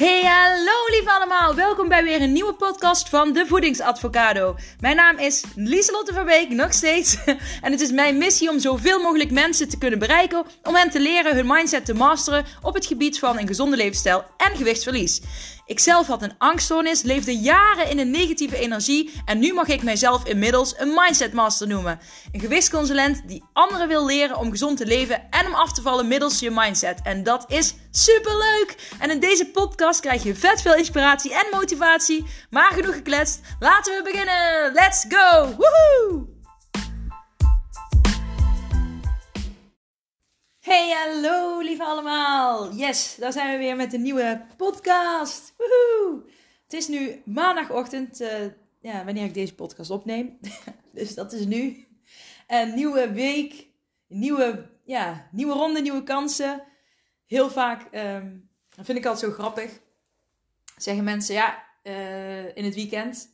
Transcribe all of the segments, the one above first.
Hey, hallo lieve allemaal. Welkom bij weer een nieuwe podcast van De Voedingsadvocado. Mijn naam is Lieselotte Verbeek, nog steeds. En het is mijn missie om zoveel mogelijk mensen te kunnen bereiken... om hen te leren hun mindset te masteren op het gebied van een gezonde levensstijl en gewichtsverlies. Ik zelf had een angststoornis, leefde jaren in een negatieve energie en nu mag ik mijzelf inmiddels een mindset master noemen. Een gewichtsconsulent die anderen wil leren om gezond te leven en om af te vallen middels je mindset. En dat is super leuk! En in deze podcast krijg je vet veel inspiratie en motivatie. Maar genoeg gekletst, laten we beginnen! Let's go! Woehoe! Hey, hallo lieve allemaal. Yes, daar zijn we weer met een nieuwe podcast. Woehoe. Het is nu maandagochtend, uh, ja, wanneer ik deze podcast opneem. dus dat is nu. Een nieuwe week, nieuwe, ja, nieuwe ronde, nieuwe kansen. Heel vaak, um, dat vind ik altijd zo grappig, zeggen mensen, ja, uh, in het weekend,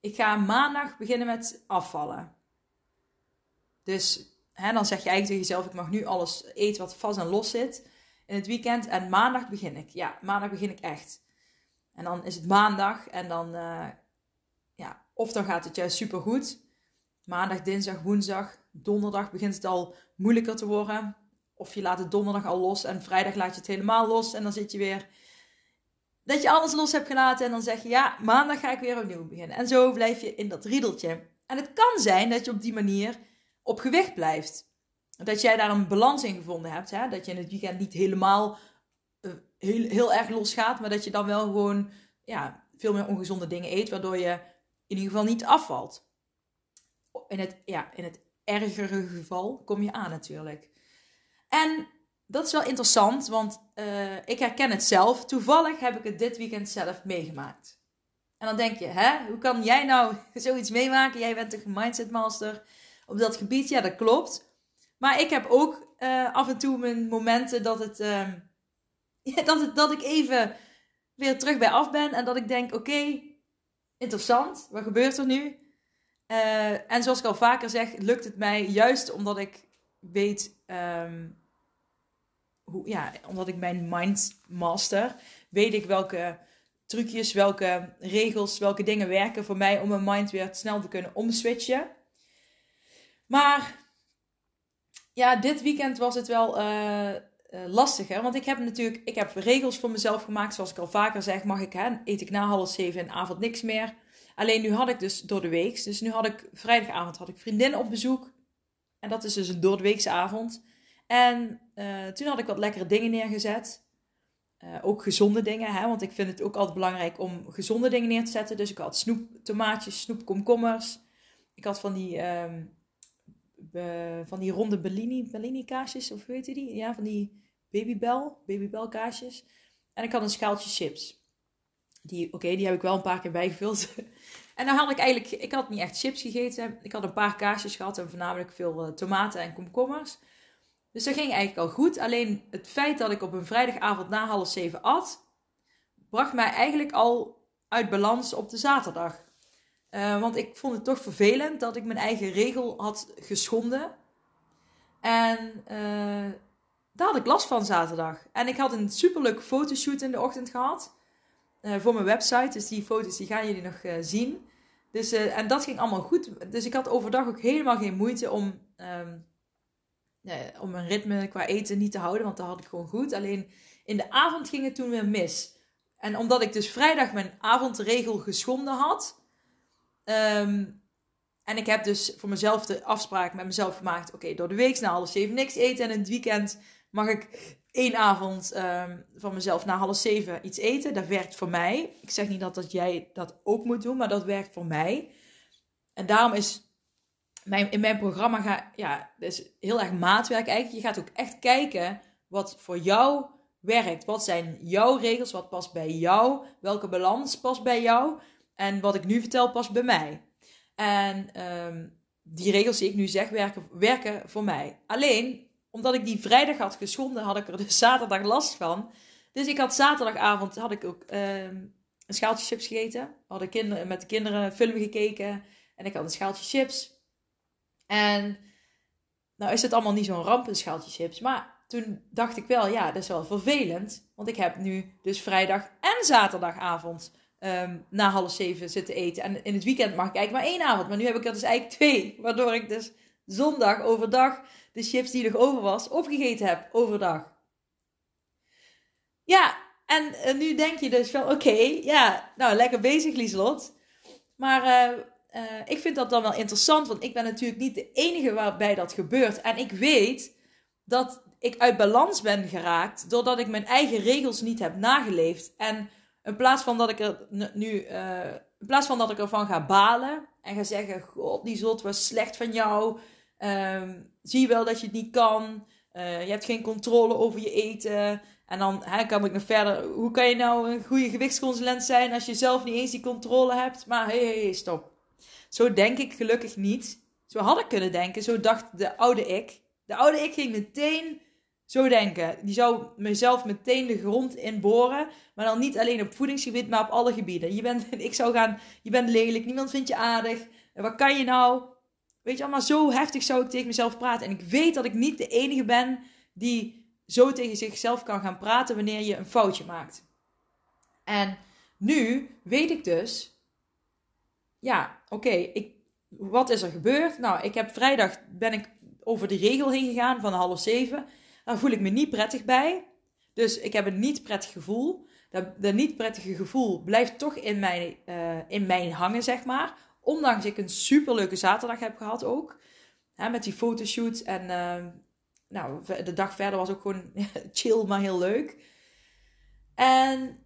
ik ga maandag beginnen met afvallen. Dus Hè, dan zeg je eigenlijk tegen jezelf: ik mag nu alles eten wat vast en los zit in het weekend. En maandag begin ik. Ja, maandag begin ik echt. En dan is het maandag en dan, uh, ja, of dan gaat het juist super goed. Maandag, dinsdag, woensdag, donderdag begint het al moeilijker te worden. Of je laat het donderdag al los en vrijdag laat je het helemaal los. En dan zit je weer dat je alles los hebt gelaten. En dan zeg je ja, maandag ga ik weer opnieuw beginnen. En zo blijf je in dat riedeltje. En het kan zijn dat je op die manier op gewicht blijft. Dat jij daar een balans in gevonden hebt. Hè? Dat je in het weekend niet helemaal uh, heel, heel erg los gaat. Maar dat je dan wel gewoon ja, veel meer ongezonde dingen eet. Waardoor je in ieder geval niet afvalt. In het, ja, in het ergere geval kom je aan natuurlijk. En dat is wel interessant, want uh, ik herken het zelf. Toevallig heb ik het dit weekend zelf meegemaakt. En dan denk je, hè, hoe kan jij nou zoiets meemaken? Jij bent toch een mindset master op dat gebied. Ja, dat klopt. Maar ik heb ook uh, af en toe mijn momenten dat, het, uh, dat, het, dat ik even weer terug bij af ben. En dat ik denk, oké, interessant. Wat gebeurt er nu? Uh, en zoals ik al vaker zeg, lukt het mij juist omdat ik weet... Um, hoe, ja, omdat ik mijn mind master, weet ik welke trucjes, welke regels, welke dingen werken voor mij om mijn mind weer snel te kunnen omswitchen. Maar ja, dit weekend was het wel uh, uh, lastiger. Want ik heb natuurlijk ik heb regels voor mezelf gemaakt. Zoals ik al vaker zeg, mag ik, hè, eet ik na half zeven en avond niks meer. Alleen nu had ik dus door de week. Dus nu had ik vrijdagavond had ik vriendinnen op bezoek. En dat is dus een door de weekse avond. En uh, toen had ik wat lekkere dingen neergezet. Ook gezonde dingen, hè? want ik vind het ook altijd belangrijk om gezonde dingen neer te zetten. Dus ik had snoep, tomaatjes, snoep, komkommers. Ik had van die um, van die ronde Bellini, Bellini kaasjes, of hoe heet die? Ja, van die babybel, babybel kaasjes. En ik had een schaaltje chips. Die, oké, die heb ik wel een paar keer bijgevuld. en dan had ik eigenlijk, ik had niet echt chips gegeten. Ik had een paar kaasjes gehad en voornamelijk veel uh, tomaten en komkommers. Dus dat ging eigenlijk al goed. Alleen het feit dat ik op een vrijdagavond na half zeven at, bracht mij eigenlijk al uit balans op de zaterdag. Uh, want ik vond het toch vervelend dat ik mijn eigen regel had geschonden. En uh, daar had ik last van zaterdag. En ik had een superleuke fotoshoot in de ochtend gehad. Uh, voor mijn website. Dus die foto's die gaan jullie nog zien. Dus, en dat ging allemaal goed. Dus ik had overdag ook helemaal geen moeite om, um, om mijn ritme qua eten niet te houden. Want dat had ik gewoon goed. Alleen in de avond ging het toen weer mis. En omdat ik dus vrijdag mijn avondregel geschonden had Um, en ik heb dus voor mezelf de afspraak met mezelf gemaakt. Oké, door de week na half zeven niks eten. En in het weekend mag ik één avond um, van mezelf na half zeven iets eten. Dat werkt voor mij. Ik zeg niet dat, dat jij dat ook moet doen, maar dat werkt voor mij. En daarom is mijn, in mijn programma ga, ja, is heel erg maatwerk eigenlijk. Je gaat ook echt kijken wat voor jou werkt. Wat zijn jouw regels? Wat past bij jou? Welke balans past bij jou? En wat ik nu vertel past bij mij. En um, die regels die ik nu zeg werken, werken voor mij. Alleen, omdat ik die vrijdag had geschonden, had ik er dus zaterdag last van. Dus ik had zaterdagavond had ik ook um, een schaaltje chips gegeten. Hadden kinderen, met de kinderen een film gekeken. En ik had een schaaltje chips. En nou is het allemaal niet zo'n ramp, een schaaltje chips. Maar toen dacht ik wel, ja, dat is wel vervelend. Want ik heb nu dus vrijdag en zaterdagavond ehm, na half zeven zitten eten. En in het weekend mag ik eigenlijk maar één avond. Maar nu heb ik er dus eigenlijk twee. Waardoor ik dus zondag overdag de chips die nog over was, opgegeten heb overdag. Ja, en uh, nu denk je dus wel, oké, ja, nou lekker bezig Lieslot. Maar uh, uh, ik vind dat dan wel interessant, want ik ben natuurlijk niet de enige waarbij dat gebeurt. En ik weet dat ik uit balans ben geraakt doordat ik mijn eigen regels niet heb nageleefd. En in plaats van dat ik er nu, in plaats van dat ik ervan ga balen en ga zeggen: God, die zot was slecht van jou. Um, zie je wel dat je het niet kan. Uh, je hebt geen controle over je eten. En dan hè, kan ik nog verder. Hoe kan je nou een goede gewichtsconsulent zijn als je zelf niet eens die controle hebt? Maar hé, hey, stop. Zo denk ik gelukkig niet. Zo had ik kunnen denken. Zo dacht de oude ik. De oude ik ging meteen zo denken. Die zou mezelf meteen de grond inboren. Maar dan niet alleen op voedingsgebied, maar op alle gebieden. Je bent, ik zou gaan, je bent lelijk, niemand vindt je aardig. Wat kan je nou? Weet je, allemaal zo heftig zou ik tegen mezelf praten. En ik weet dat ik niet de enige ben die zo tegen zichzelf kan gaan praten wanneer je een foutje maakt. En nu weet ik dus, ja, oké, wat is er gebeurd? Nou, ik heb vrijdag ben ik over de regel heen gegaan van half zeven. Daar voel ik me niet prettig bij. Dus ik heb een niet prettig gevoel. Dat, dat niet prettige gevoel blijft toch in mij, uh, in mijn hangen, zeg maar. Ondanks ik een superleuke zaterdag heb gehad ook. Hè, met die fotoshoots. En uh, nou, de dag verder was ook gewoon chill, maar heel leuk. En,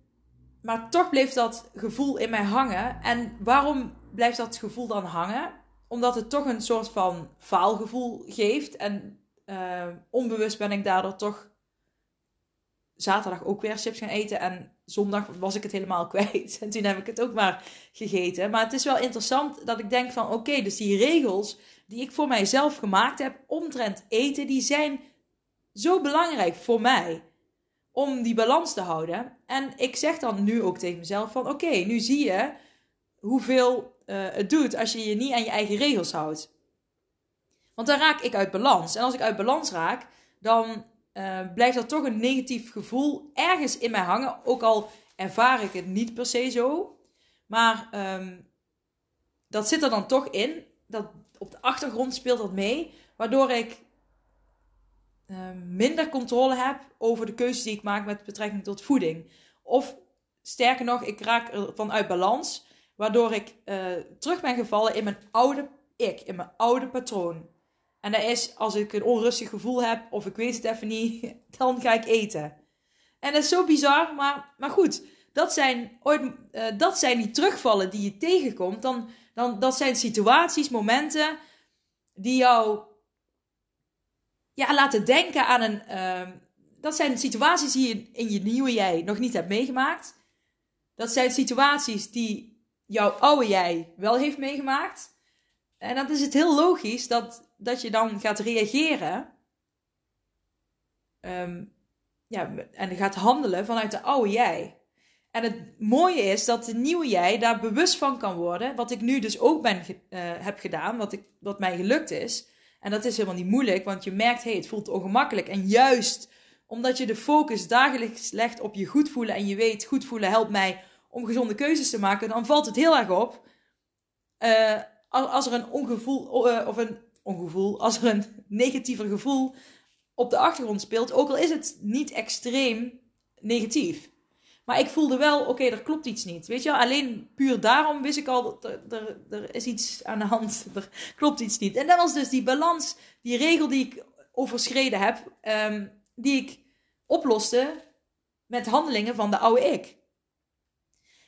maar toch bleef dat gevoel in mij hangen. En waarom blijft dat gevoel dan hangen? Omdat het toch een soort van faalgevoel geeft. En uh, onbewust ben ik daardoor toch zaterdag ook weer chips gaan eten. En zondag was ik het helemaal kwijt. En toen heb ik het ook maar gegeten. Maar het is wel interessant dat ik denk van oké, dus die regels die ik voor mijzelf gemaakt heb omtrent eten, die zijn zo belangrijk voor mij. Om die balans te houden. En ik zeg dan nu ook tegen mezelf van oké, nu zie je hoeveel uh, het doet als je je niet aan je eigen regels houdt. Want dan raak ik uit balans. En als ik uit balans raak, dan uh, blijft er toch een negatief gevoel ergens in mij hangen. Ook al ervaar ik het niet per se zo. Maar um, dat zit er dan toch in. Dat, op de achtergrond speelt dat mee. Waardoor ik uh, minder controle heb over de keuzes die ik maak met betrekking tot voeding. Of sterker nog, ik raak ervan uit balans. Waardoor ik uh, terug ben gevallen in mijn oude ik, in mijn oude patroon. En dat is als ik een onrustig gevoel heb of ik weet het even niet, dan ga ik eten. En dat is zo bizar, maar, maar goed. Dat zijn, ooit, uh, dat zijn die terugvallen die je tegenkomt. Dan, dan, dat zijn situaties, momenten die jou ja, laten denken aan een. Uh, dat zijn situaties die je in je nieuwe jij nog niet hebt meegemaakt. Dat zijn situaties die jouw oude jij wel heeft meegemaakt. En dan is het heel logisch dat dat je dan gaat reageren. Um, ja, en gaat handelen vanuit de oude jij. En het mooie is dat de nieuwe jij daar bewust van kan worden. Wat ik nu dus ook ben, uh, heb gedaan, wat, ik, wat mij gelukt is. En dat is helemaal niet moeilijk, want je merkt, hey, het voelt ongemakkelijk. En juist omdat je de focus dagelijks legt op je goed voelen en je weet, goed voelen helpt mij om gezonde keuzes te maken, dan valt het heel erg op. Uh, als er een ongevoel uh, of een ongevoel, als er een negatiever gevoel op de achtergrond speelt, ook al is het niet extreem negatief. Maar ik voelde wel, oké, er klopt iets niet. Weet je, alleen puur daarom wist ik al, dat er, er, is iets aan de hand. Er klopt iets niet. En dat was dus die balans, die regel die ik overschreden heb, um, die ik oploste met handelingen van de oude ik.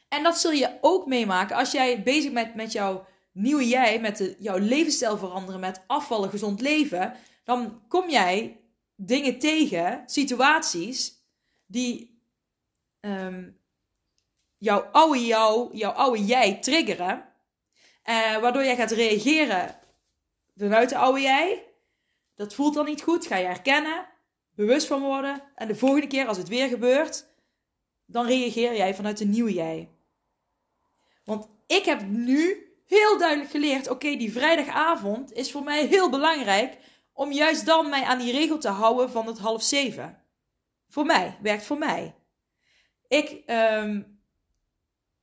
En dat zul je ook meemaken als jij bezig bent met jouw nieuwe jij, met de, jouw levensstijl veranderen, met afvallen, gezond leven, dan kom jij dingen tegen, situaties, die um, jouw oude jou, jouw oude jij triggeren, uh, waardoor jij gaat reageren vanuit de oude jij. Dat voelt dan niet goed, ga je herkennen, bewust van worden. En de volgende keer als het weer gebeurt, dan reageer jij vanuit de nieuwe jij. Want ik heb nu heel duidelijk geleerd: oké, die vrijdagavond is voor mij heel belangrijk om juist dan mij aan die regel te houden van het half zeven. Voor mij, werkt voor mij. Ik, ehm,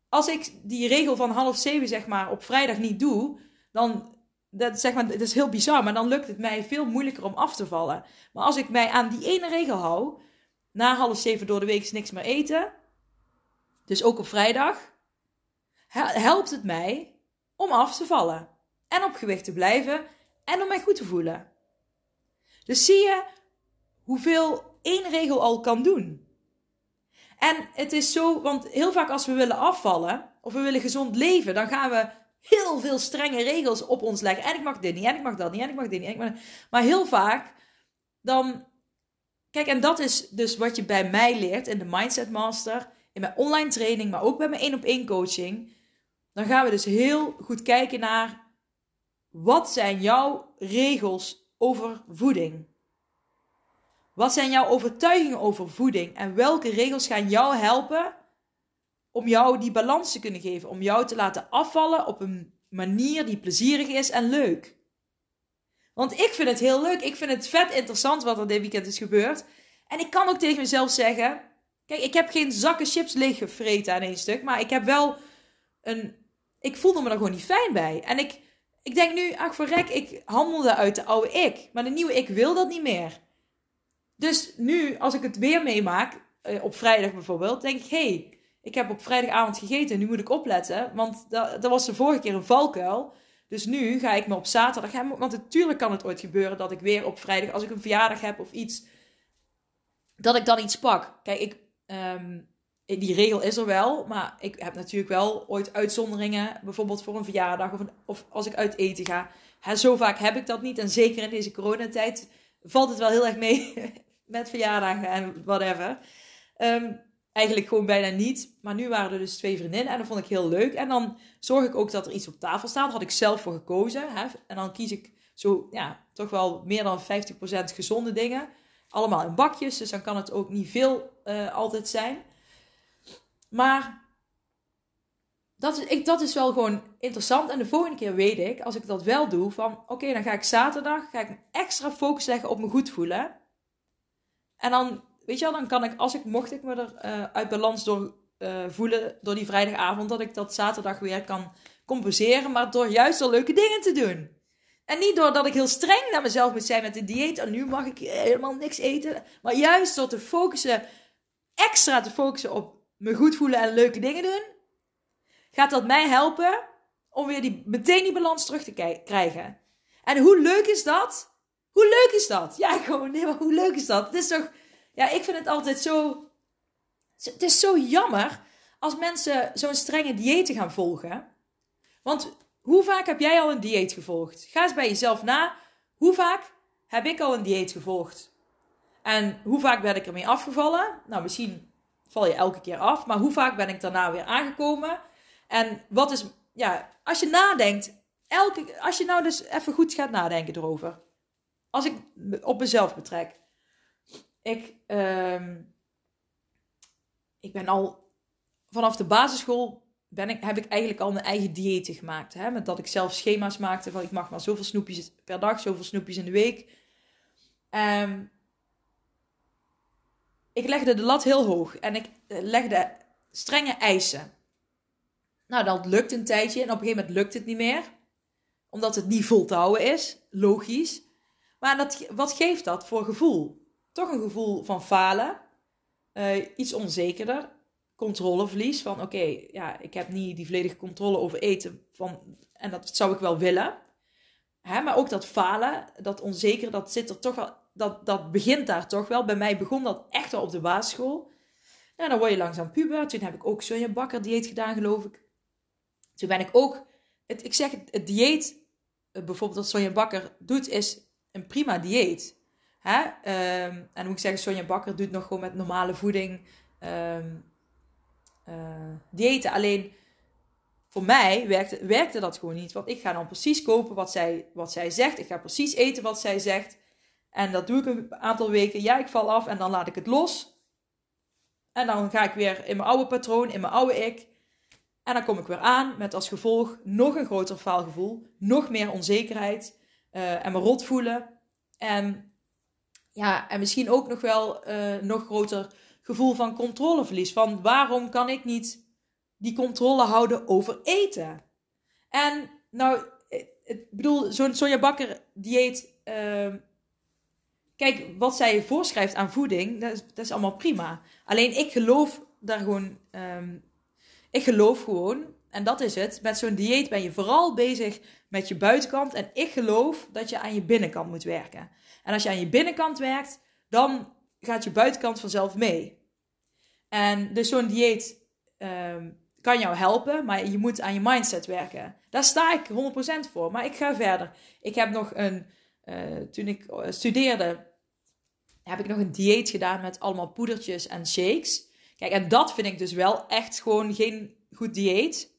als ik die regel van half zeven zeg maar op vrijdag niet doe, dan, dat, zeg maar, dat is heel bizar, maar dan lukt het mij veel moeilijker om af te vallen. Maar als ik mij aan die ene regel hou, na half zeven door de week is niks meer eten, dus ook op vrijdag, helpt het mij om af te vallen. En op gewicht te blijven en om mij goed te voelen. Dus zie je hoeveel één regel al kan doen. En het is zo, want heel vaak als we willen afvallen of we willen gezond leven, dan gaan we heel veel strenge regels op ons leggen. En ik mag dit niet, en ik mag dat niet, en ik mag dit niet. ik mag... Maar heel vaak dan. Kijk, en dat is dus wat je bij mij leert in de Mindset Master, in mijn online training, maar ook bij mijn één op één coaching. Dan gaan we dus heel goed kijken naar wat zijn jouw regels over voeding? Wat zijn jouw overtuigingen over voeding? En welke regels gaan jou helpen om jou die balans te kunnen geven? Om jou te laten afvallen op een manier die plezierig is en leuk. Want ik vind het heel leuk. Ik vind het vet interessant wat er dit weekend is gebeurd. En ik kan ook tegen mezelf zeggen: Kijk, ik heb geen zakken chips leeggevreten aan één stuk. Maar ik heb wel een. Ik voelde me er gewoon niet fijn bij. En ik ik denk nu, ach verrek, ik handelde uit de oude ik. Maar de nieuwe ik wil dat niet meer. Dus nu, als ik het weer meemaak, eh, op vrijdag bijvoorbeeld, denk ik, hé, hey, ik heb op vrijdagavond gegeten, nu moet ik opletten. Want dat, dat was de vorige keer een valkuil. Dus nu ga ik me op zaterdag. Want natuurlijk kan het ooit gebeuren dat ik weer op vrijdag, als ik een verjaardag heb of iets, dat ik dan iets pak. Kijk, ik, ehm, die regel is er wel, maar ik heb natuurlijk wel ooit uitzonderingen, bijvoorbeeld voor een verjaardag of, of als ik uit eten ga. zo vaak heb ik dat niet en zeker in deze coronatijd valt het wel heel erg mee met verjaardagen en whatever. Um, eigenlijk gewoon bijna niet, maar nu waren er dus twee vriendinnen en dat vond ik heel leuk. En dan zorg ik ook dat er iets op tafel staat, had ik zelf voor gekozen. Hè? En dan kies ik zo, ja, toch wel meer dan 50% gezonde dingen. Allemaal in bakjes, dus dan kan het ook niet veel uh, altijd zijn. Maar dat is, ik, dat is wel gewoon interessant. En de volgende keer weet ik, als ik dat wel doe, van oké, dan ga ik zaterdag ga ik extra focus leggen op me goed voelen. En dan, weet je wel, dan kan ik, als ik, mocht ik me er uh, uit balans door uh, voelen door die vrijdagavond, dat ik dat zaterdag weer kan compenseren, maar door juist al leuke dingen te doen. En niet doordat ik heel streng naar mezelf moet zijn met de dieet. En nu mag ik helemaal niks eten. Maar juist door te focussen, extra te focussen op me goed voelen en leuke dingen doen, gaat dat mij helpen om weer die, meteen die balans terug te krijgen. En hoe leuk is dat? Hoe leuk is dat? Ja, gewoon, nee, maar hoe leuk is dat? Het is toch, ja, ik vind het altijd zo, het is zo jammer als mensen zo'n strenge dieet gaan volgen. Want hoe vaak heb jij al een dieet gevolgd? Ga eens bij jezelf na. Hoe vaak heb ik al een dieet gevolgd? En hoe vaak ben ik ermee afgevallen? Nou, misschien val je elke keer af. Maar hoe vaak ben ik daarna weer aangekomen? En wat is, ja, als je nadenkt, elke, als je nou dus even goed gaat nadenken erover. Als ik op mezelf betrek. Ik, uh, ik ben al vanaf de basisschool ben ik, heb ik eigenlijk al mijn eigen dieet gemaakt. Hè? Met dat ik zelf schema's maakte van ik mag maar zoveel snoepjes per dag, zoveel snoepjes in de week. Um, ik legde de lat heel hoog en ik eh, legde strenge eisen. Nou, dat lukt een tijdje en op een gegeven moment lukt het niet meer. Omdat het niet vol te houden is, logisch. Maar dat, wat geeft dat voor gevoel? Toch een gevoel van falen, uh, iets onzekerder, controleverlies. Van oké, ja, ik heb niet die volledige controle over eten. Van, en dat zou ik wel willen. Hè, maar ook dat falen, dat onzeker, dat zit er toch wel dat, dat begint daar toch wel. Bij mij begon dat echt al op de basisschool. Nou, dan word je langzaam puber. Toen heb ik ook zo'n bakker dieet gedaan, geloof ik. Toen ben ik ook, het, ik zeg het, dieet, eh, bijvoorbeeld dat Sonja Bakker doet, is een prima dieet. Hè? Um, en moet ik zeggen, Sonja Bakker doet nog gewoon met normale voeding um, diëten. Alleen voor mij werkte, werkte dat gewoon niet. Want ik ga dan precies kopen wat zij, wat zij zegt. Ik ga precies eten wat zij zegt. En dat doe ik een aantal weken. Ja, ik val af en dan laat ik het los. En dan ga ik weer in mijn oude patroon, in mijn oude ik. En dan kom ik weer aan met als gevolg nog een groter faalgevoel, nog meer onzekerheid uh, en me rot voelen. En, ja, en misschien ook nog wel uh, nog groter gevoel van controleverlies. Van waarom kan ik niet die controle houden over eten? En nou, ik bedoel, zo'n Sonja Bakker dieet. Uh, kijk, wat zij voorschrijft aan voeding, dat is, dat is allemaal prima. Alleen ik geloof daar gewoon. Um, ik geloof gewoon, en dat is het. Met zo'n dieet ben je vooral bezig met je buitenkant. En ik geloof dat je aan je binnenkant moet werken. En als je aan je binnenkant werkt, dan gaat je buitenkant vanzelf mee. En dus zo'n dieet um, kan jou helpen, maar je moet aan je mindset werken. Daar sta ik 100% voor. Maar ik ga verder. Ik heb nog een, uh, toen ik eh, studeerde, heb ik nog een dieet gedaan met allemaal poedertjes en shakes. Kijk, en dat vind ik dus wel echt gewoon geen goed dieet.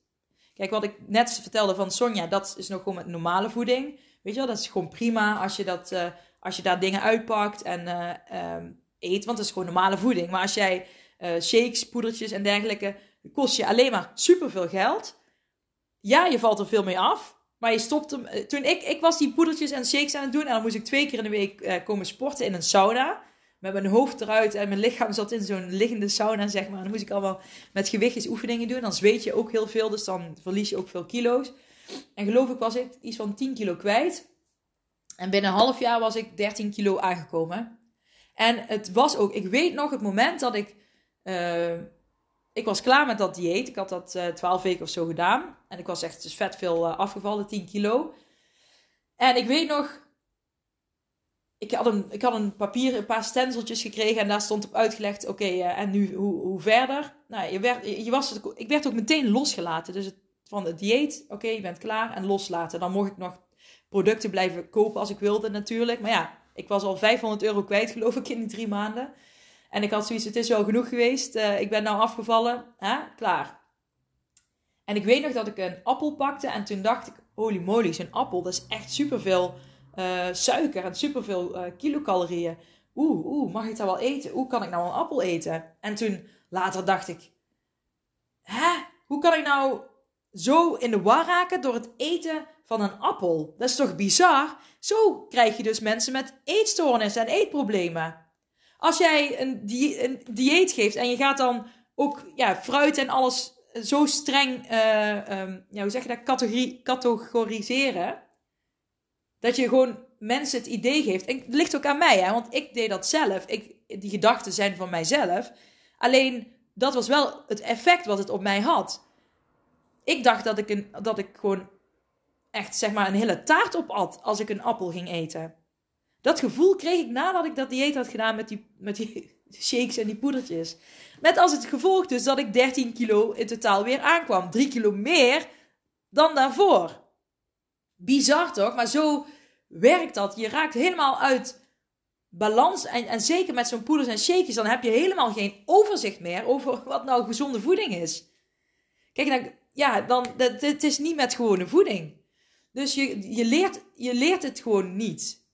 Kijk, wat ik net vertelde van Sonja, dat is nog gewoon met normale voeding. Weet je wel, dat is gewoon prima als je, dat, uh, als je daar dingen uitpakt en um, eet, want dat is gewoon normale voeding. Maar als jij shakes, poedertjes en dergelijke, kost je alleen maar superveel geld. Ja, je valt er veel mee af. Maar je stopt hem. Toen ik, ik was die poedertjes en shakes aan het doen. En dan moest ik twee keer in de week komen sporten in een sauna met mijn hoofd eruit en mijn lichaam zat in zo'n liggende sauna, zeg maar. dan moest ik allemaal met gewichtjes oefeningen doen. Dan zweet je ook heel veel, dus dan verlies je ook veel kilo's. En geloof ik was ik iets van 10 kilo kwijt. En binnen een half jaar was ik 13 kilo aangekomen. En het was ook, ik weet nog het moment dat ik, uh, ik was klaar met dat dieet. Ik had dat eh, 12 weken of zo gedaan. En ik was echt dus vet veel uh, afgevallen, 10 kilo. En ik weet nog, ik had een, ik had een papier, een paar stenseltjes gekregen en daar stond op uitgelegd, oké, uh, en nu hoe, hoe verder? Nou, je werd, je was, ik werd ook meteen losgelaten. Dus het, van het dieet, oké, je bent klaar en loslaten. Dan mocht ik nog producten blijven kopen als ik wilde natuurlijk. Maar ja, ik was al 500 euro kwijt geloof ik in die drie maanden. En ik had zoiets, het is wel genoeg geweest. Uh, ik ben nou afgevallen, hè? klaar. En ik weet nog dat ik een appel pakte en toen dacht ik, holy moly, zo'n appel, dat is echt superveel uh, suiker en superveel uh, kilocalorieën. Oeh, oeh, mag ik dat wel eten? Hoe kan ik nou een appel eten? En toen later dacht ik, hè? Hoe kan ik nou zo in de war raken door het eten van een appel? Dat is toch bizar? Zo krijg je dus mensen met eetstoornissen en eetproblemen. Als jij een, een dieet geeft en je gaat dan ook ja, fruit en alles zo streng, uh, um, ja, hoe zeg je dat, categorie, categoriseren dat je gewoon mensen het idee geeft. En het ligt ook aan mij, hè, want ik deed dat zelf. Ik, die gedachten zijn van mijzelf. Alleen dat was wel het effect wat het op mij had. Ik dacht dat ik, een, dat ik gewoon echt zeg maar een hele taart op at als ik een appel ging eten. Dat gevoel kreeg ik nadat ik dat dieet had gedaan met die, met die shakes en die poedertjes. Met als het gevolg dus dat ik 13 kilo in totaal weer aankwam. 3 kilo meer dan daarvoor. Bizar toch? Maar zo werkt dat. Je raakt helemaal uit balans. En, en zeker met zo'n poeders en shakejes, dan heb je helemaal geen overzicht meer over wat nou gezonde voeding is. Kijk, dan, ja, dan, het is niet met gewone voeding. Dus je, je, leert, je leert het gewoon niet.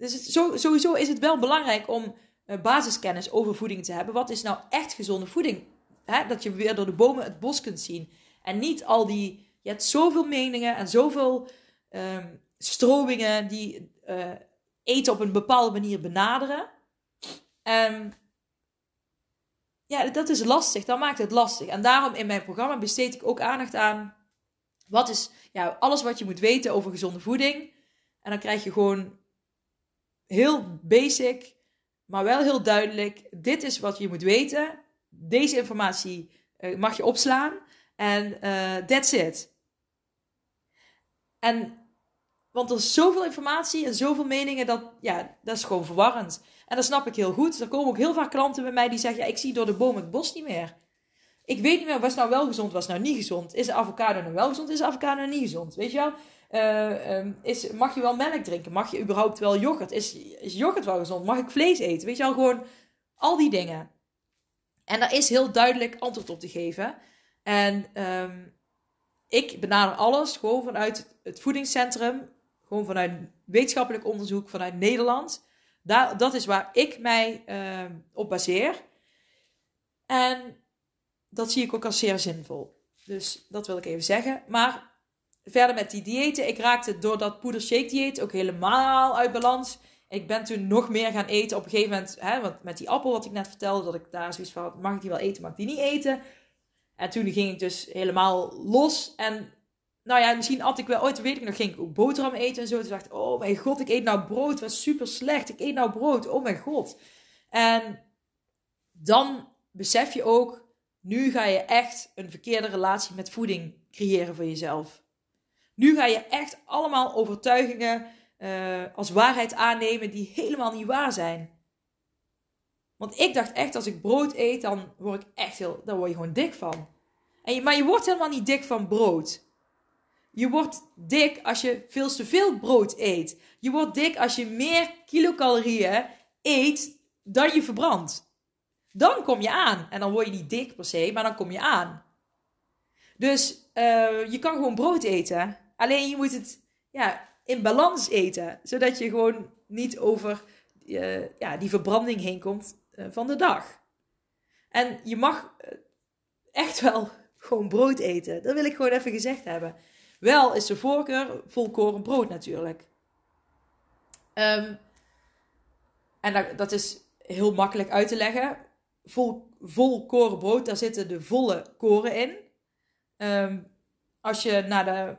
Dus sowieso is het wel belangrijk om uh, basiskennis over voeding te hebben. Wat is nou echt gezonde voeding? Dat je weer door de bomen het bos kunt zien. En niet al die. Je hebt zoveel meningen en zoveel um, stromingen die uh, eten op een bepaalde manier benaderen. Um, ja, dat is lastig. Dat maakt het lastig. En daarom in mijn programma besteed ik ook aandacht aan. Wat is ja, alles wat je moet weten over gezonde voeding. En dan krijg je gewoon heel basic, maar wel heel duidelijk. Dit is wat je moet weten. Deze informatie uh, mag je opslaan. En uh, that's it. En want er is zoveel informatie en zoveel meningen dat, ja, dat is gewoon verwarrend. En dat snap ik heel goed. Er komen ook heel vaak klanten bij mij die zeggen, ja, ik zie door de boom het bos niet meer. Ik weet niet meer, was nou wel gezond, was nou niet gezond. Is de avocado nou wel gezond, is de avocado nou niet gezond? Weet je wel? Uh, is, mag je wel melk drinken? Mag je überhaupt wel yoghurt? Is, is yoghurt wel gezond? Mag ik vlees eten? Weet je wel, gewoon al die dingen. En daar is heel duidelijk antwoord op te geven. En um, ik benader alles gewoon vanuit het voedingscentrum gewoon vanuit wetenschappelijk onderzoek vanuit Nederland. Daar, dat is waar ik mij uh, op baseer. En dat zie ik ook als zeer zinvol. Dus dat wil ik even zeggen. Maar verder met die diëten. Ik raakte door dat poeder shake dieet ook helemaal uit balans. Ik ben toen nog meer gaan eten op een gegeven moment. Hè, want met die appel wat ik net vertelde, dat ik daar zoiets van, mag ik die wel eten, mag ik die niet eten? En toen ging ik dus helemaal los. En nou ja, misschien at ik wel ooit, weet ik nog, ging ik ook boterham eten en zo. Toen dacht ik, oh mijn god, ik eet nou brood. Wat super slecht. Ik eet nou brood. Oh mijn god. En dan besef je ook, nu ga je echt een verkeerde relatie met voeding creëren voor jezelf. Nu ga je echt allemaal overtuigingen uh, als waarheid aannemen die helemaal niet waar zijn. Want ik dacht echt, als ik brood eet, dan word ik echt heel, dan word je gewoon dik van. En maar je wordt helemaal niet dik van brood. Je wordt dik als je veel te veel brood eet. Je wordt dik als je meer kilocalorieën eet dan je verbrandt. Dan kom je aan. En dan word je niet dik per se, maar dan kom je aan. Dus uh, je kan gewoon brood eten. Alleen je moet het ja, in balans eten. Zodat je gewoon niet over uh, ja, die verbranding heen komt uh, van de dag. En je mag echt wel gewoon brood eten. Dat wil ik gewoon even gezegd hebben. Wel is de voorkeur volkoren brood natuurlijk. Um, en dat, dat, is heel makkelijk uit te leggen. Vol, vol korenbrood, daar zitten de volle koren in. Um, als je naar de,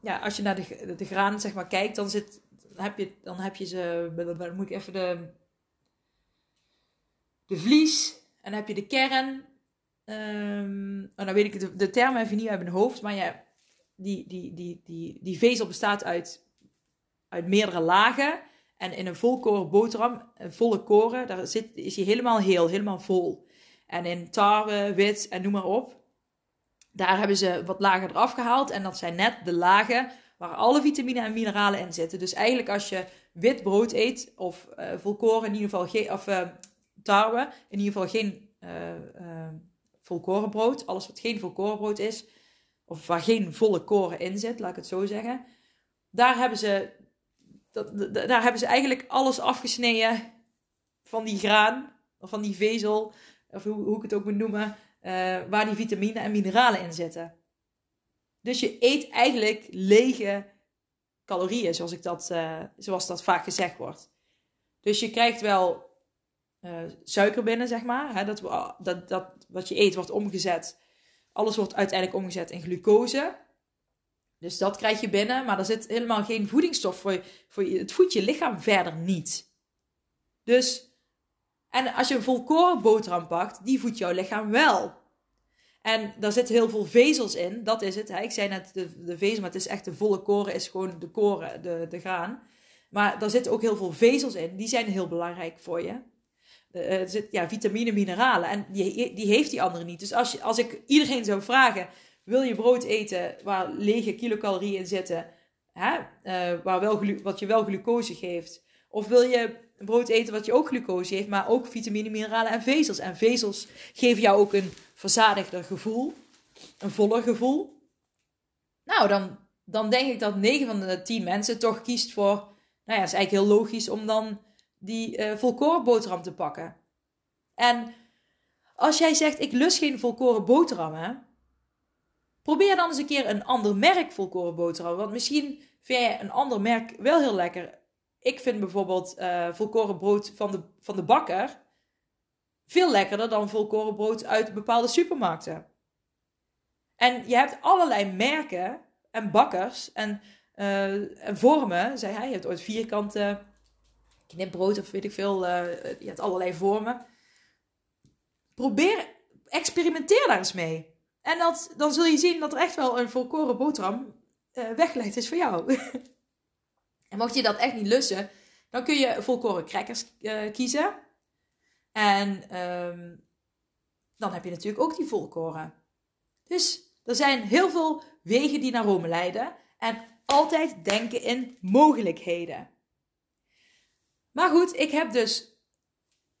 ja, als je naar de, de granen zeg maar, kijkt, dan, zit, heb je, dan heb je ze. Dan moet ik even de. De vlies. En dan heb je de kern. Um, oh, dan weet ik de, de term even niet uit mijn hoofd. Maar ja, die, die, die, die, die vezel bestaat uit, uit meerdere lagen. En in een volkoren boterham, een volle koren, daar zit, is hij helemaal heel, helemaal vol. En in tarwe, wit en noem maar op. Daar hebben ze wat lagen eraf gehaald. En dat zijn net de lagen waar alle vitamine en mineralen in zitten. Dus eigenlijk als je wit brood eet, of uh, volkoren in ieder geval, geen, of uh, tarwe, in ieder geval geen uh, volkorenbrood. Alles wat geen volkorenbrood is, of waar geen volle koren in zit, laat ik het zo zeggen. Daar hebben ze, dat, daar hebben ze eigenlijk alles afgesneden van die graan, of van die vezel, of hoe, hoe ik het ook moet noemen, waar die vitamine en mineralen in zitten. Dus je eet eigenlijk lege calorieën, zoals, ik dat, uh, zoals dat vaak gezegd wordt. Dus je krijgt wel uh, suiker binnen, zeg maar. Hè, dat, dat, dat wat je eet wordt omgezet. Alles wordt uiteindelijk omgezet in glucose. Dus dat krijg je binnen, maar er zit helemaal geen voedingsstof voor, voor je. Het voedt je lichaam verder niet. Dus, en als je een volkoren boterham pakt, die voedt jouw lichaam wel. En daar zitten heel veel vezels in, dat is het. Hè? Ik zei net de, de vezel, maar het is echt de volle koren, is gewoon de koren, de, de graan. Maar daar zitten ook heel veel vezels in, die zijn heel belangrijk voor je. Uh, er zit ja, vitamine, mineralen. En die, die heeft die andere niet. Dus als, je, als ik iedereen zou vragen: wil je brood eten waar lege kilocalorieën in zitten, hè? Uh, waar wel wat je wel glucose geeft? Of wil je brood eten wat je ook glucose heeft, maar ook vitamine, mineralen en vezels? En vezels geven jou ook een verzadigder gevoel, een voller gevoel. Nou, dan, dan denk ik dat 9 van de 10 mensen toch kiest voor. Nou ja, is eigenlijk heel logisch om dan die uh, volkoren boterham te pakken. En als jij zegt, ik lust geen volkoren boterhammen, probeer dan eens een keer een ander merk volkoren boterham. Want misschien vind jij een ander merk wel heel lekker. Ik vind bijvoorbeeld uh, volkoren brood van de, van de bakker veel lekkerder dan volkoren brood uit bepaalde supermarkten. En je hebt allerlei merken en bakkers en, uh, en vormen. Zei hij, je hebt ooit vierkante knipbrood of weet ik veel. Uh, je hebt allerlei vormen. Probeer, experimenteer daar eens mee. En dat, dan zul je zien dat er echt wel een volkoren boterham uh, weggelegd is voor jou. en mocht je dat echt niet lussen, dan kun je volkoren crackers uh, kiezen. En um, dan heb je natuurlijk ook die volkoren. Dus er zijn heel veel wegen die naar Rome leiden. En altijd denken in mogelijkheden. Maar goed, ik heb dus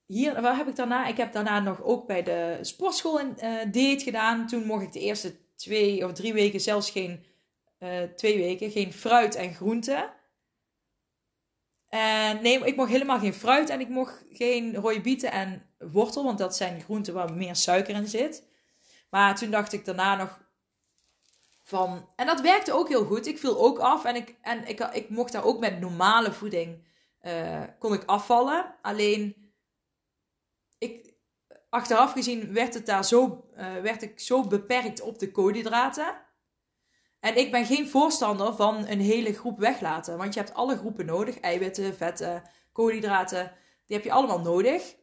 hier, waar heb ik daarna? Ik heb daarna nog ook bij de sportschool een uh, gedaan. Toen mocht ik de eerste twee of drie weken zelfs geen, uh, twee weken, geen fruit en groenten. En nee, ik mocht helemaal geen fruit en ik mocht geen rode bieten en wortel, want dat zijn groenten waar meer suiker in zit. Maar toen dacht ik daarna nog, van, en dat werkte ook heel goed. Ik viel ook af en ik, en ik, ik mocht daar ook met normale voeding, uh, kon ik afvallen. Alleen, ik, achteraf gezien werd, het daar zo, uh, werd ik zo beperkt op de koolhydraten. En ik ben geen voorstander van een hele groep weglaten. Want je hebt alle groepen nodig. Eiwitten, vetten, koolhydraten. Die heb je allemaal nodig.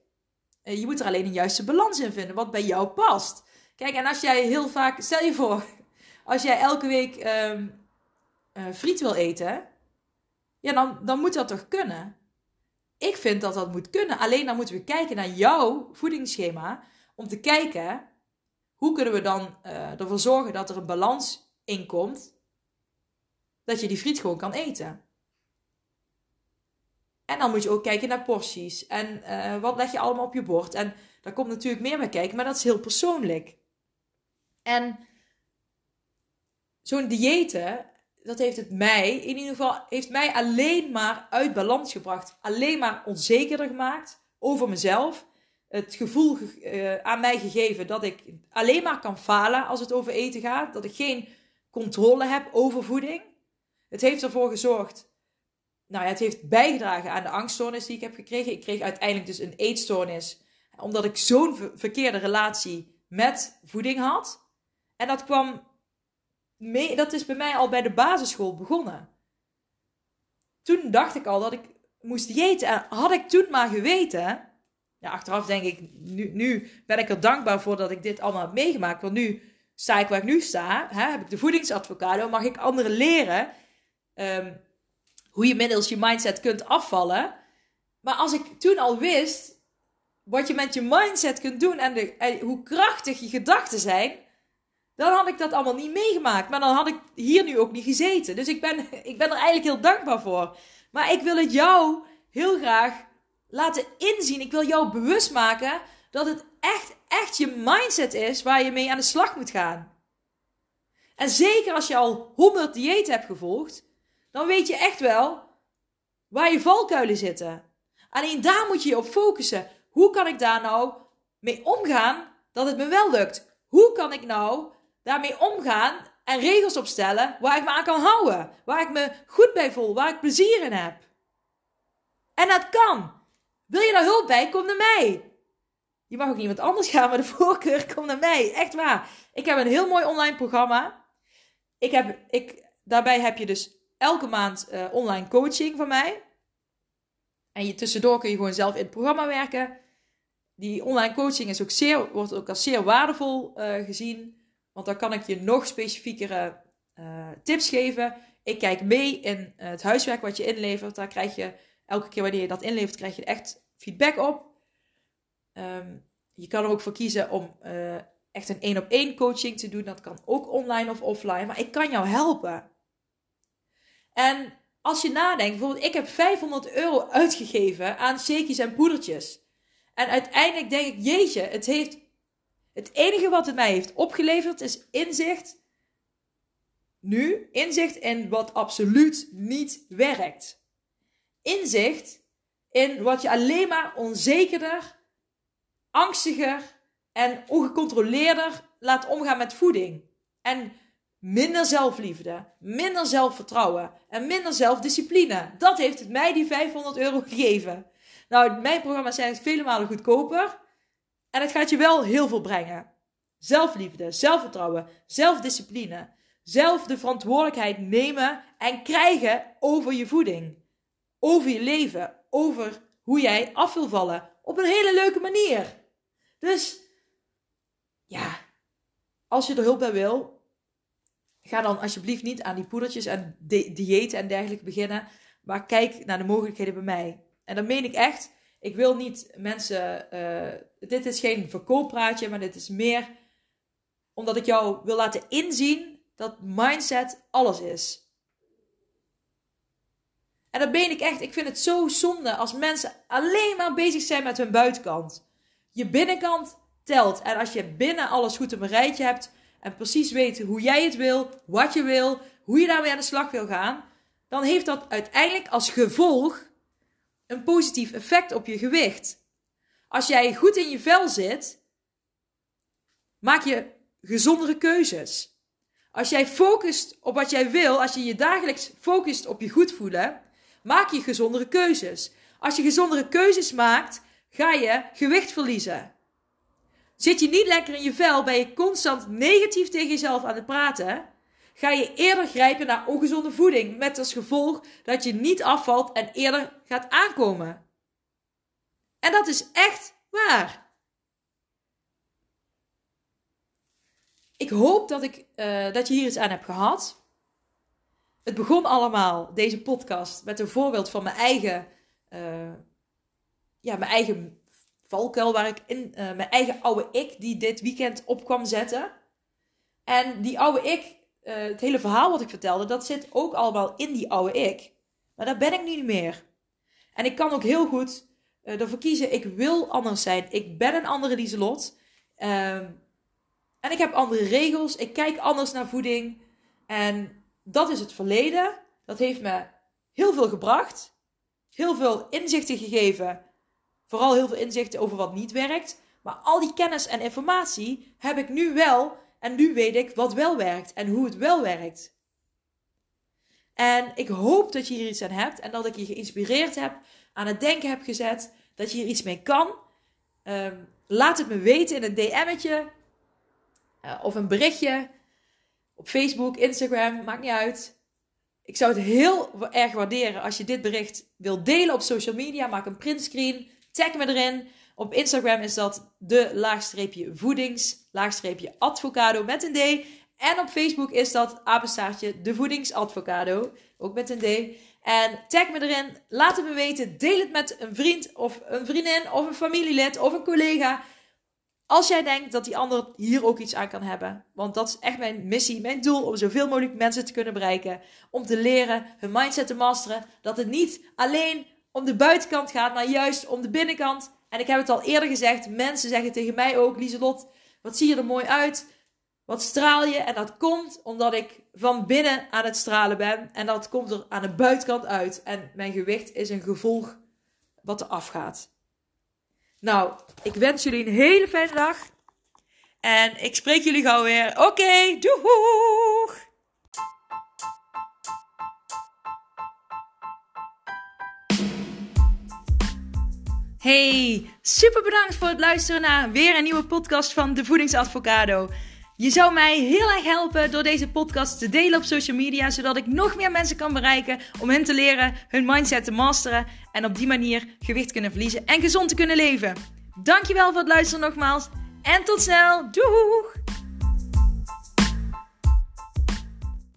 Uh, je moet er alleen een juiste balans in vinden. Wat bij jou past. Kijk, en als jij heel vaak... Stel je voor, als jij elke week um, uh, friet wil eten, ja, dan, dan moet dat toch kunnen? Ik vind dat dat moet kunnen. Alleen dan moeten we kijken naar jouw voedingsschema. Om te kijken, hoe kunnen we dan uh, ervoor zorgen dat er een balans in komt. Dat je die friet gewoon kan eten. En dan moet je ook kijken naar porties. En uh, wat leg je allemaal op je bord. En daar komt natuurlijk meer bij kijken, maar dat is heel persoonlijk. En zo'n diëten, dat heeft het mij, in ieder geval, heeft mij alleen maar uit balans gebracht. Alleen maar onzekerder gemaakt over mezelf. Het gevoel uh, aan mij gegeven dat ik alleen maar kan falen als het over eten gaat. Dat ik geen controle heb over voeding. Het heeft ervoor gezorgd, nou ja, het heeft bijgedragen aan de angststoornis die ik heb gekregen. Ik kreeg uiteindelijk dus een eetstoornis, omdat ik zo'n verkeerde relatie met voeding had. En dat kwam mee, dat is bij mij al bij de basisschool begonnen. Toen dacht ik al dat ik moest diëten. En had ik toen maar geweten. Ja, achteraf denk ik, nu, nu ben ik er dankbaar voor dat ik dit allemaal heb meegemaakt. Want nu sta ik waar ik nu sta. Hè, heb ik de voedingsadvocado. Mag ik anderen leren um, hoe je middels je mindset kunt afvallen. Maar als ik toen al wist wat je met je mindset kunt doen en, de, en hoe krachtig je gedachten zijn dan had ik dat allemaal niet meegemaakt. Maar dan had ik hier nu ook niet gezeten. Dus ik ben, ik ben er eigenlijk heel dankbaar voor. Maar ik wil het jou heel graag laten inzien. Ik wil jou bewust maken dat het echt, echt je mindset is waar je mee aan de slag moet gaan. En zeker als je al 100 diëten hebt gevolgd, dan weet je echt wel waar je valkuilen zitten. Alleen daar moet je je op focussen. Hoe kan ik daar nou mee omgaan dat het me wel lukt? Hoe kan ik nou daarmee omgaan en regels opstellen waar ik me aan kan houden. Waar ik me goed bij voel, waar ik plezier in heb. En dat kan. Wil je daar hulp bij? Kom naar mij. Je mag ook iemand anders gaan, maar de voorkeur kom naar mij. Echt waar. Ik heb een heel mooi online programma. Ik heb, ik, daarbij heb je dus elke maand uh, online coaching van mij. En je, tussendoor kun je gewoon zelf in het programma werken. Die online coaching is ook zeer, wordt ook als zeer waardevol uh, gezien. Want dan kan ik je nog specifiekere uh, tips geven. Ik kijk mee in het huiswerk wat je inlevert. Daar krijg je elke keer wanneer je dat inlevert, krijg je echt feedback op. Um, je kan er ook voor kiezen om uh, echt een één op één coaching te doen. Dat kan ook online of offline. Maar ik kan jou helpen. En als je nadenkt, bijvoorbeeld, ik heb 500 euro uitgegeven aan shakies en poedertjes. En uiteindelijk denk ik, jeetje, het heeft het enige wat het mij heeft opgeleverd is inzicht. Nu, inzicht in wat absoluut niet werkt. Inzicht in wat je alleen maar onzekerder, angstiger en ongecontroleerder laat omgaan met voeding. En minder zelfliefde, minder zelfvertrouwen en minder zelfdiscipline. Dat heeft het mij die 500 euro gegeven. Nou, mijn programma's zijn vele malen goedkoper. En het gaat je wel heel veel brengen. Zelfliefde, zelfvertrouwen, zelfdiscipline. Zelf de verantwoordelijkheid nemen en krijgen over je voeding. Over je leven. Over hoe jij af wil vallen. Op een hele leuke manier. Dus, ja. Als je er hulp bij wil, ga dan alsjeblieft niet aan die poedertjes en diëten en dergelijke beginnen. Maar kijk naar de mogelijkheden bij mij. En dan meen ik echt. Ik wil niet mensen. Uh, dit is geen verkooppraatje, maar dit is meer omdat ik jou wil laten inzien dat mindset alles is. En dat ben ik echt. Ik vind het zo zonde als mensen alleen maar bezig zijn met hun buitenkant. Je binnenkant telt. En als je binnen alles goed op een rijtje hebt en precies weet hoe jij het wil, wat je wil, hoe je daarmee aan de slag wil gaan, dan heeft dat uiteindelijk als gevolg een positief effect op je gewicht. Als jij goed in je vel zit, maak je gezondere keuzes. Als jij focust op wat jij wil, als je je dagelijks focust op je goed voelen, maak je gezondere keuzes. Als je gezondere keuzes maakt, ga je gewicht verliezen. Zit je niet lekker in je vel, ben je constant negatief tegen jezelf aan het praten, ga je eerder grijpen naar ongezonde voeding, met als gevolg dat je niet afvalt en eerder gaat aankomen. En dat is echt waar. Ik hoop dat, ik, uh, dat je hier iets aan hebt gehad. Het begon allemaal, deze podcast, met een voorbeeld van mijn eigen, uh, ja, mijn eigen valkuil, waar ik in uh, mijn eigen oude ik, die dit weekend op kwam zetten. En die oude ik, het hele verhaal wat ik vertelde, dat zit ook allemaal in die oude ik. Maar daar ben ik nu niet meer. En ik kan ook heel goed ervoor kiezen, ik wil anders zijn. Ik ben een andere Lieselot. Uh, en ik heb andere regels. Ik kijk anders naar voeding. En dat is het verleden. Dat heeft me heel veel gebracht. Heel veel inzichten gegeven. Vooral heel veel inzichten over wat niet werkt. Maar al die kennis en informatie heb ik nu wel. En nu weet ik wat wel werkt en hoe het wel werkt. En ik hoop dat je hier iets aan hebt en dat ik je geïnspireerd heb, aan het denken heb gezet, dat je hier iets mee kan. Um, laat het me weten in een DM'tje uh, of een berichtje op Facebook, Instagram, maakt niet uit. Ik zou het heel erg waarderen als je dit bericht wilt delen op social media. Maak een printscreen, tag me erin. Op Instagram is dat de laagstreepje voedings, laagstreepje advocado met een D. En op Facebook is dat apenstaartje de voedingsadvocado, ook met een D. En tag me erin, laat het me weten, deel het met een vriend of een vriendin of een familielid of een collega. Als jij denkt dat die ander hier ook iets aan kan hebben. Want dat is echt mijn missie, mijn doel om zoveel mogelijk mensen te kunnen bereiken. Om te leren hun mindset te masteren. Dat het niet alleen om de buitenkant gaat, maar juist om de binnenkant. En ik heb het al eerder gezegd, mensen zeggen tegen mij ook, Lieselot, wat zie je er mooi uit? Wat straal je? En dat komt omdat ik van binnen aan het stralen ben. En dat komt er aan de buitenkant uit. En mijn gewicht is een gevolg wat er afgaat. Nou, ik wens jullie een hele fijne dag. En ik spreek jullie gauw weer. Oké, okay! Hey, super bedankt voor het luisteren naar weer een nieuwe podcast van De Voedingsadvocado. Je zou mij heel erg helpen door deze podcast te delen op social media, zodat ik nog meer mensen kan bereiken om hen te leren hun mindset te masteren en op die manier gewicht kunnen verliezen en gezond te kunnen leven. Dankjewel voor het luisteren nogmaals en tot snel. Doeg!